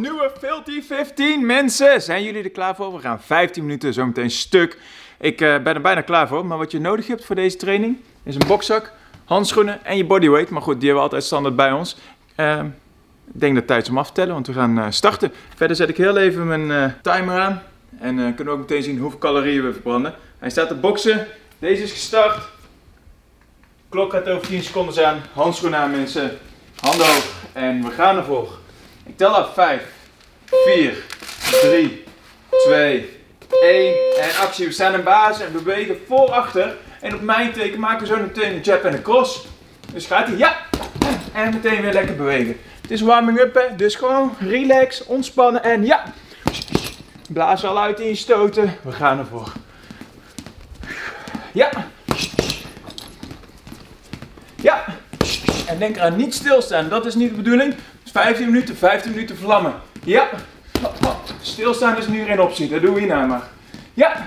Nieuwe Filthy 15 mensen. Zijn jullie er klaar voor? We gaan 15 minuten zometeen stuk. Ik eh, ben er bijna klaar voor. Maar wat je nodig hebt voor deze training is een bokzak, handschoenen en je bodyweight. Maar goed, die hebben we altijd standaard bij ons. Ehm, ik denk dat tijd is om af te tellen, want we gaan eh, starten. Verder zet ik heel even mijn eh, timer aan. En kunnen we ook meteen zien hoeveel calorieën we verbranden. Hij staat te boksen. Deze is gestart. Klok gaat over 10 seconden aan. Handschoenen aan mensen. Handen hoog. En we gaan ervoor. Ik tel af 5, 4, 3, 2, 1. En actie. We staan in basis en bewegen voor achter. En op mijn teken maken we zo meteen een jab en een cross. Dus gaat hij. Ja! En meteen weer lekker bewegen. Het is warming up hè. Dus gewoon relax, ontspannen en ja! Blaas al uit in je stoten. We gaan ervoor. Ja! Ja! En denk eraan niet stilstaan, dat is niet de bedoeling. 15 minuten, 15 minuten vlammen. Ja! Stilstaan is nu geen optie, dat doen we hierna maar. Ja!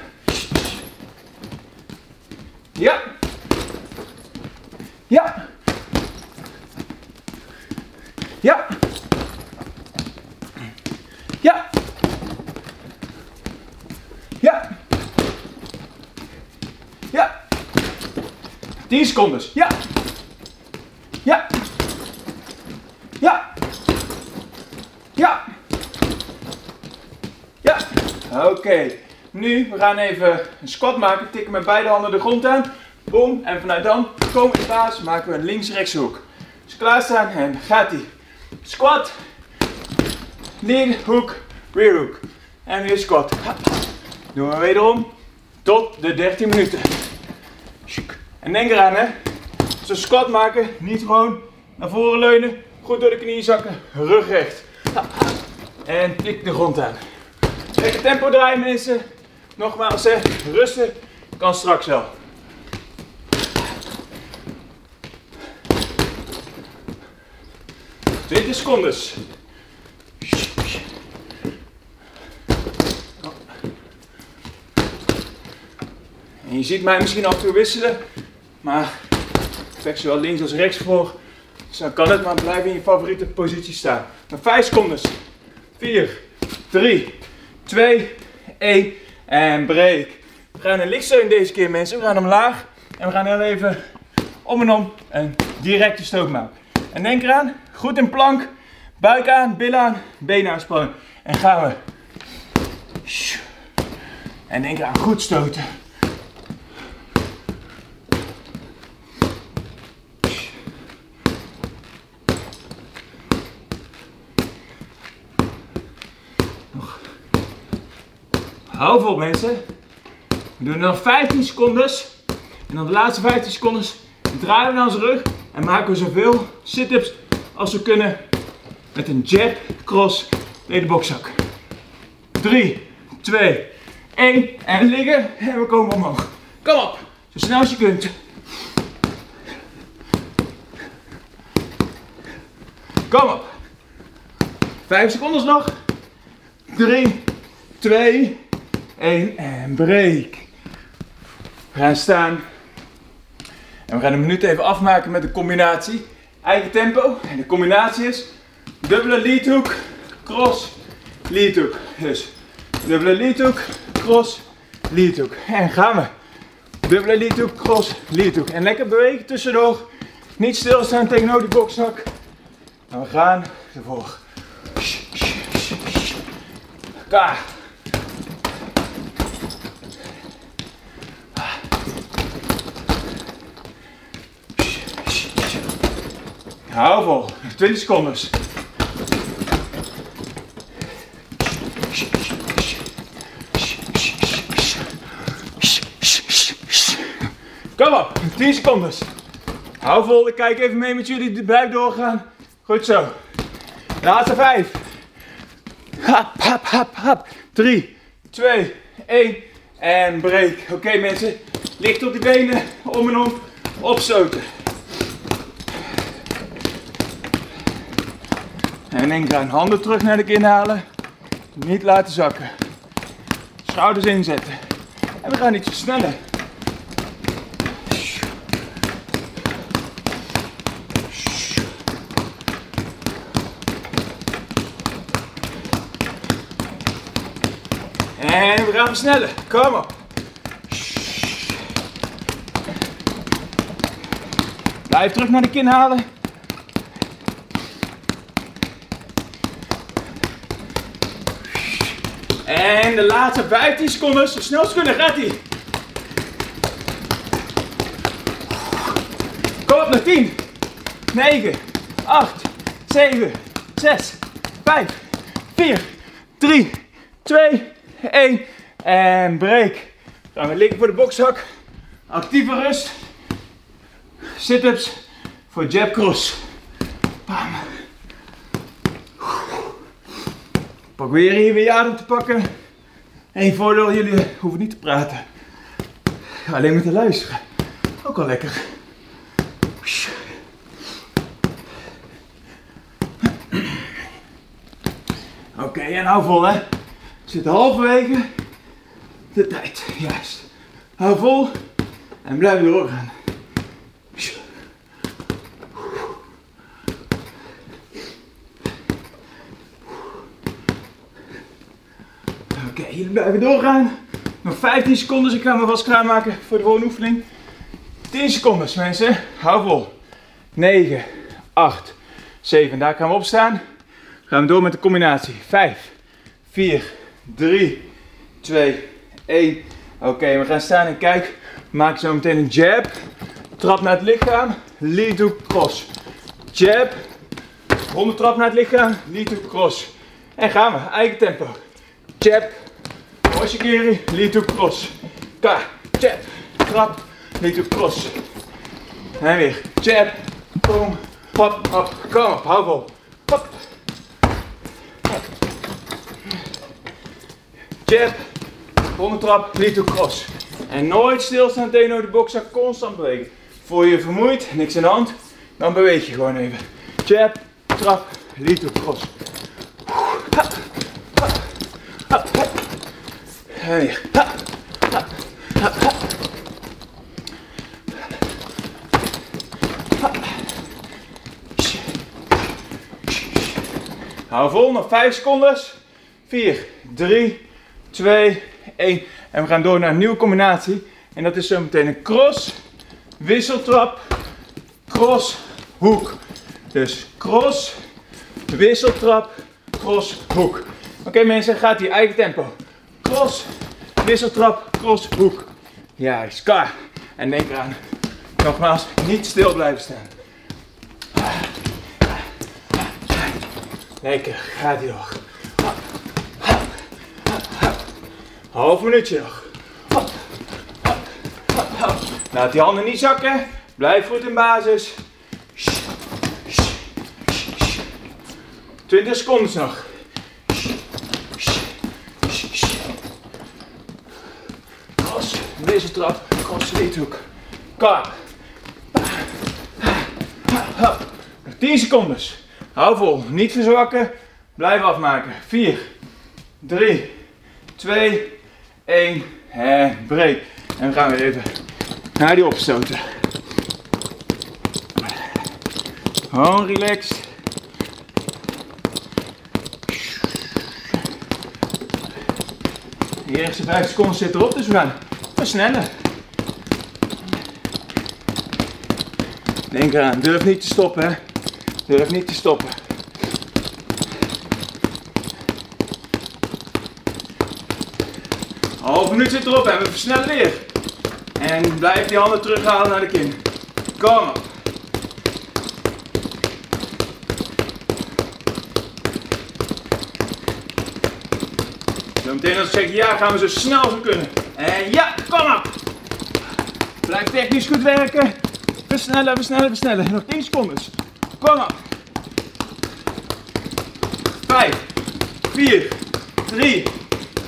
Ja! Ja! Ja! Ja! Ja! Ja! 10 seconden. Ja! Ja! Ja! Ja! Ja! Oké. Nu, we gaan even een squat maken. Tikken met beide handen de grond aan. Boom. En vanuit dan, komen in baas, maken we een links-rechts hoek. Dus klaarstaan en gaat ie. Squat. Lean, hoek, rear hook. En weer squat. Doen we wederom tot de 13 minuten. En denk eraan hè, we squat maken, niet gewoon naar voren leunen, goed door de knieën zakken, rug recht. En tik de grond aan. Lekker tempo draaien mensen. Nogmaals hè, rusten kan straks wel. Twintig secondes. En je ziet mij misschien af en toe wisselen, maar ik trek zowel links als rechts voor. Dan kan het maar blijven in je favoriete positie staan. Nog 5 seconden. 4, 3, 2, 1 en break. We gaan een lichtsteun deze keer mensen. We gaan omlaag en we gaan heel even om en om een directe stoot maken. En denk eraan, goed in plank, buik aan, billen aan, benen aanspannen. En gaan we. En denk eraan, goed stoten. Hou vol mensen. We doen nog 15 seconden. En dan de laatste 15 seconden draaien we naar onze rug. En maken we zoveel sit-ups als we kunnen. Met een jab, cross, bij de bokzak. 3, 2, 1. En liggen. En we komen omhoog. Kom op. Zo snel als je kunt. Kom op. 5 seconden nog. 3, 2, 1 en break. We gaan staan. En we gaan een minuut even afmaken met de combinatie. Eigen tempo. En de combinatie is dubbele lead hook, cross, lead hook. Dus dubbele lead hook, cross, lead hook. En gaan we. Dubbele lead hook, cross, lead hook. En lekker bewegen tussendoor. Niet stilstaan tegenover die bokzak. En we gaan ervoor. Kaart. Hou vol. 20 seconden. Kom op. 10 seconden. Hou vol. Ik kijk even mee met jullie. Blijf doorgaan. Goed zo. Laatste vijf. Hap, hap, hap, hap. 3, 2, 1 en break. Oké mensen, licht op die benen, om en om, opstoten. En denk aan handen terug naar de kin halen. Niet laten zakken. Schouders inzetten. En we gaan iets versnellen. En we gaan versnellen. Kom op. Blijf terug naar de kin halen. En de laatste 15 seconden, zo snel als kunnen, gaat ie. Kom op, nog 10, 9, 8, 7, 6, 5, 4, 3, 2, 1 en break. Gaan we liggen voor de bokszak. Actieve rust. Sit-ups voor jab cross. Bam. Probeer weer je adem te pakken. Eén voordeel, jullie hoeven niet te praten. Alleen maar te luisteren. Ook al lekker. Oké, en hou vol hè. Zitten halverwege de tijd. Juist. Hou vol en blijf doorgaan. Oké, jullie blijven doorgaan. Nog 15 seconden, dus ik ga me vast klaarmaken voor de volgende oefening. 10 seconden, mensen. Hou vol. 9, 8, 7. Daar gaan we opstaan. Gaan we door met de combinatie. 5, 4, 3, 2, 1. Oké, we gaan staan en kijk. Maak zo meteen een jab. Trap naar het lichaam. Lead to cross. Jab. Ronde trap naar het lichaam. Lead to cross. En gaan we. Eigen tempo. Jab. Oshikiri. Lead to cross. Ka. Jab. Trap. To cross. En weer. Jab. Boom. Hop. Hop. Kom op. Hou vol. Hop. Jab. Trap. To cross. En nooit stilstaan tegen de bokzak. Constant bewegen. Voel je vermoeid. Niks in de hand. Dan beweeg je gewoon even. Jab. Trap. To cross. Weer. Ha, ha, ha. Hou vol, nog 5 seconden. 4, 3, 2, 1. En we gaan door naar een nieuwe combinatie. En dat is zo meteen een cross, wisseltrap, cross, hoek. Dus cross, wisseltrap, cross, hoek. Oké mensen, gaat hier eigen tempo. Cross, wisseltrap, cross, hoek. Juist, klaar. En denk eraan, nogmaals, niet stil blijven staan. Lekker, gaat ie nog. Half minuutje nog. Laat die handen niet zakken. Blijf goed in basis. 20 seconden nog. Wisseltrap, cross, liethoek. Klaar. Nog 10 seconden. Hou vol, niet verzwakken. Blijf afmaken. 4, 3, 2, 1 en break. En we gaan weer even naar die opstoten. Gewoon relaxed. De eerste 5 seconden zitten erop, dus we gaan versnellen. Denk eraan, durf niet te stoppen hè. Durf niet te stoppen. Half minuut zit erop en we versnellen weer. En blijf die handen terughalen naar de kin. Kom op. Zo meteen als ik zeg ja, gaan we zo snel als we kunnen. En ja, kom op. Blijf technisch goed werken. Versnellen, versnellen, versnellen. Nog 10 seconden. Kom op. 5, 4, 3,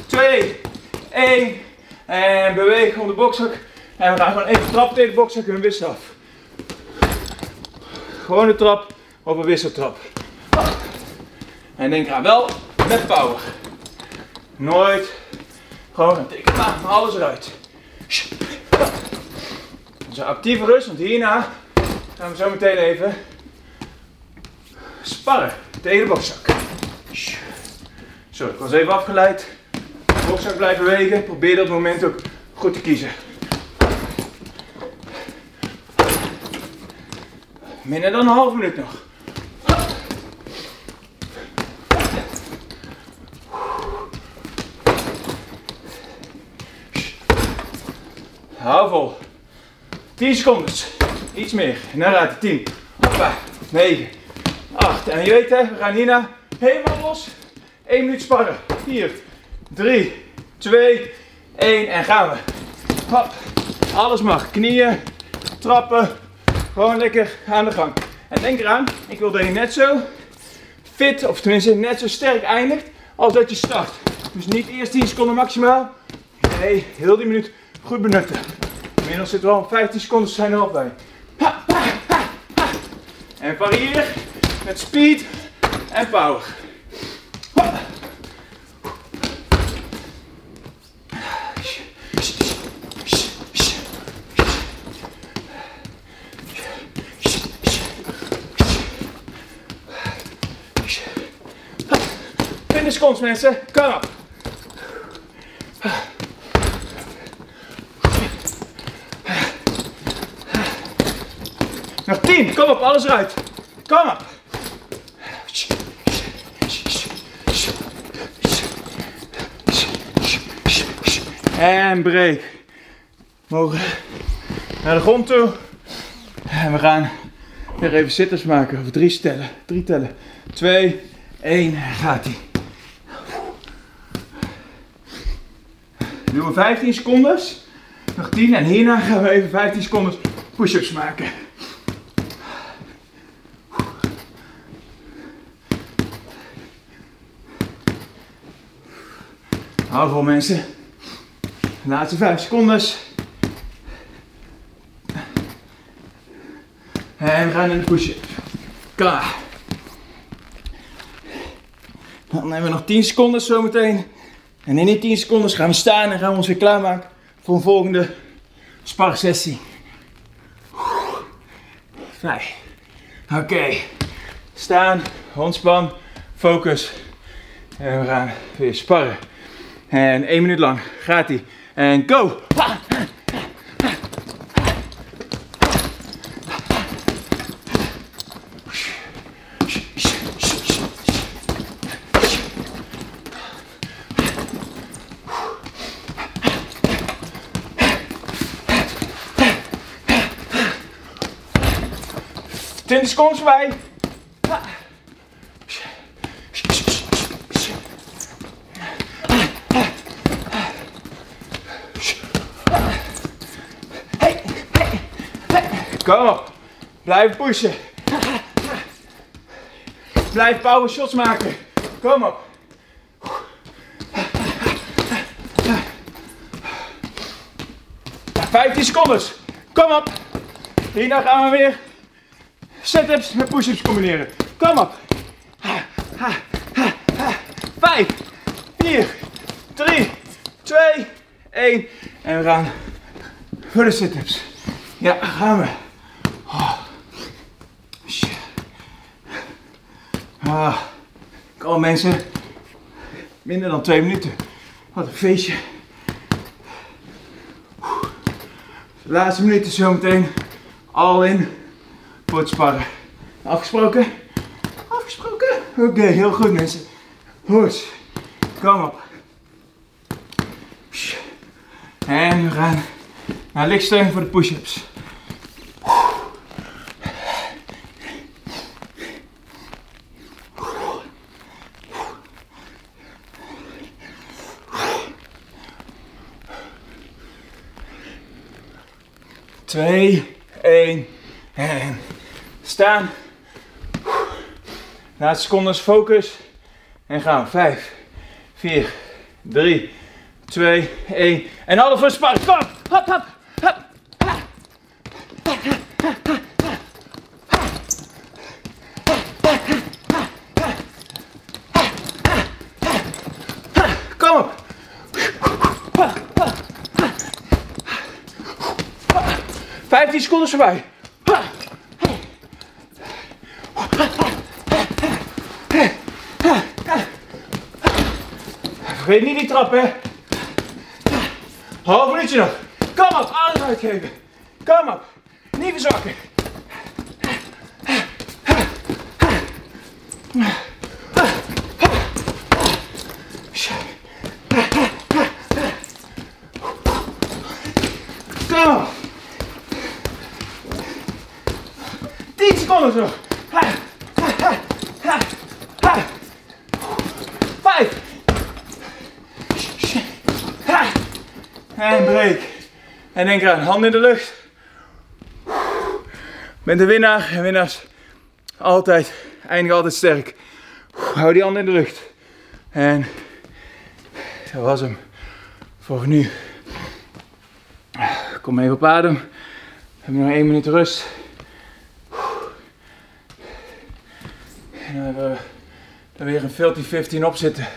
2, 1. En bewegen om de bokzak. En we gaan gewoon even trappen tegen de bokzak en wissel af. Gewone trap of een wisseltrap. En denk aan wel met power. Nooit gewoon een tikken. Maar alles eruit. Dus actieve rust, want hierna gaan we zo meteen even sparren tegen de bokzak. Zo, ik was even afgeleid. De bokzak blijven bewegen. Probeer dat moment ook goed te kiezen. Minder dan een half minuut nog. Hou vol. 10 seconden. Iets meer. Dan raad 10. Hoppa. 9. 8. En je weet hè, we gaan hierna helemaal los. 1 minuut sparren. 4. 3. 2. 1. En gaan we. Hop. Alles mag. Knieën. Trappen. Gewoon lekker aan de gang. En denk eraan, ik wil dat je net zo fit, of tenminste net zo sterk eindigt als dat je start. Dus niet eerst 10 seconden maximaal. Nee, heel die minuut goed benutten. Inmiddels zitten we al 15 seconden, zijn er al bij. En varieer met speed en power. seconds mensen, kom op. Nog 10, kom op, alles eruit. Kom op. En break. Mogen naar de grond toe. En we gaan weer even zitters maken. Of drie stellen. Drie tellen. Twee, één. Gaat ie. doen we 15 seconden. Nog 10 en hierna gaan we even 15 seconden push-ups maken. Hou vol mensen. laatste 5 seconden. En we gaan in de push-up. Klaar. Dan hebben we nog 10 seconden zometeen. En in die 10 seconden gaan we staan en gaan we ons weer klaarmaken voor een volgende sparsessie. Vijf. Oké. Staan, ontspan, focus. En we gaan weer sparren. En één minuut lang gaat hij. En go! 20 seconden voorbij. Kom op. Blijf pushen. Blijf power shots maken. Kom op. Vijftien seconden. Kom op. Hierna gaan we weer Sit-ups met push-ups combineren. Kom op. 5, 4, 3, 2, 1. En we gaan voor de sit-ups. Ja, gaan we. Ah. Kom mensen. Minder dan twee minuten. Wat een feestje. De laatste minuten zometeen. Al in voor het sparren. Afgesproken? Afgesproken? Oké, heel goed mensen. Goed. Kom op. En we gaan naar lichtsteun voor de push-ups. Twee, één en staan. Laatste secondes, focus. En gaan we. 5, 4, 3, 2, 1. En alle voor sparren. Kom! Hop, hop, hop. Kom op! 15 seconden voorbij. Vergeet niet die trap, hè? Half minuutje nog. Kom op, alles uitgeven. Kom op. Niet verzakken. Kom op. 10 seconden zo. Vijf. En break. En denk eraan, handen in de lucht. Bent de winnaar en winnaars altijd, eindigen altijd sterk. Hou die handen in de lucht. En dat was hem voor nu. Kom even op adem. We hebben nog één minuut rust. En dan hebben we er weer een filthy 15 op zitten.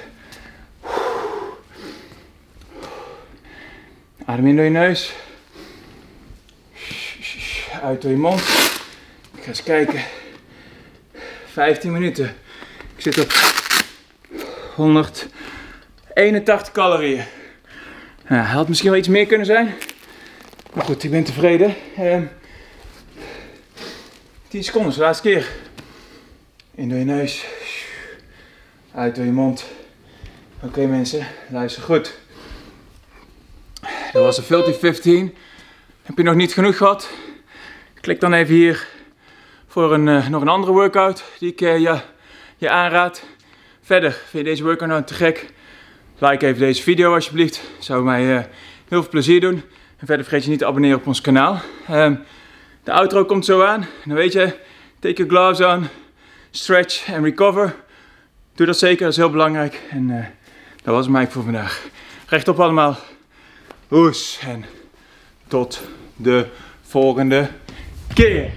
Adem in door je neus. Uit door je mond. Ik ga eens kijken. 15 minuten. Ik zit op 181 calorieën. Nou, had misschien wel iets meer kunnen zijn. Maar goed, ik ben tevreden. Ehm 10 seconden, de laatste keer. In door je neus. Uit door je mond. Oké mensen, luister goed. Dat was een Filthy 15. Heb je nog niet genoeg gehad? Klik dan even hier voor een, eh, nog een andere workout die ik eh, je, je aanraad. Verder, vind je deze workout nou te gek? Like even deze video alsjeblieft. Zou mij eh, heel veel plezier doen. En verder vergeet je niet te abonneren op ons kanaal. Ehm, de outro komt zo aan. Dan weet je, take your gloves on, stretch and recover. Doe dat zeker, dat is heel belangrijk. En eh, dat was mij voor vandaag. Rechtop allemaal. Hoes en tot de volgende keer.